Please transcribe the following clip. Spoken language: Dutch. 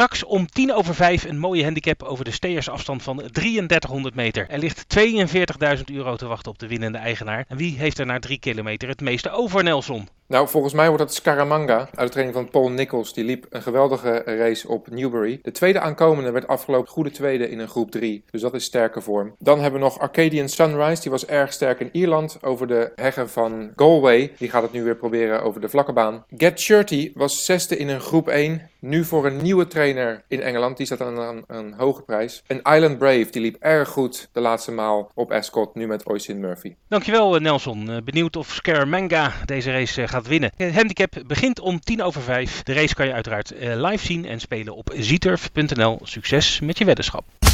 Straks om tien over vijf een mooie handicap over de steersafstand van 3300 meter. Er ligt 42.000 euro te wachten op de winnende eigenaar. En wie heeft er na drie kilometer het meeste over, Nelson? Nou, volgens mij wordt dat Scaramanga uit de training van Paul Nichols. Die liep een geweldige race op Newbury. De tweede aankomende werd afgelopen goede tweede in een groep 3. Dus dat is sterke vorm. Dan hebben we nog Arcadian Sunrise. Die was erg sterk in Ierland over de heggen van Galway. Die gaat het nu weer proberen over de vlakke baan. Get Shirty was zesde in een groep 1. Nu voor een nieuwe trainer in Engeland. Die staat aan een, een hoge prijs. En Island Brave, die liep erg goed de laatste maal op Ascot. Nu met Oisin Murphy. Dankjewel Nelson. Benieuwd of Scaramanga deze race gaat winnen. Het handicap begint om tien over vijf. De race kan je uiteraard live zien en spelen op zieturf.nl. Succes met je weddenschap.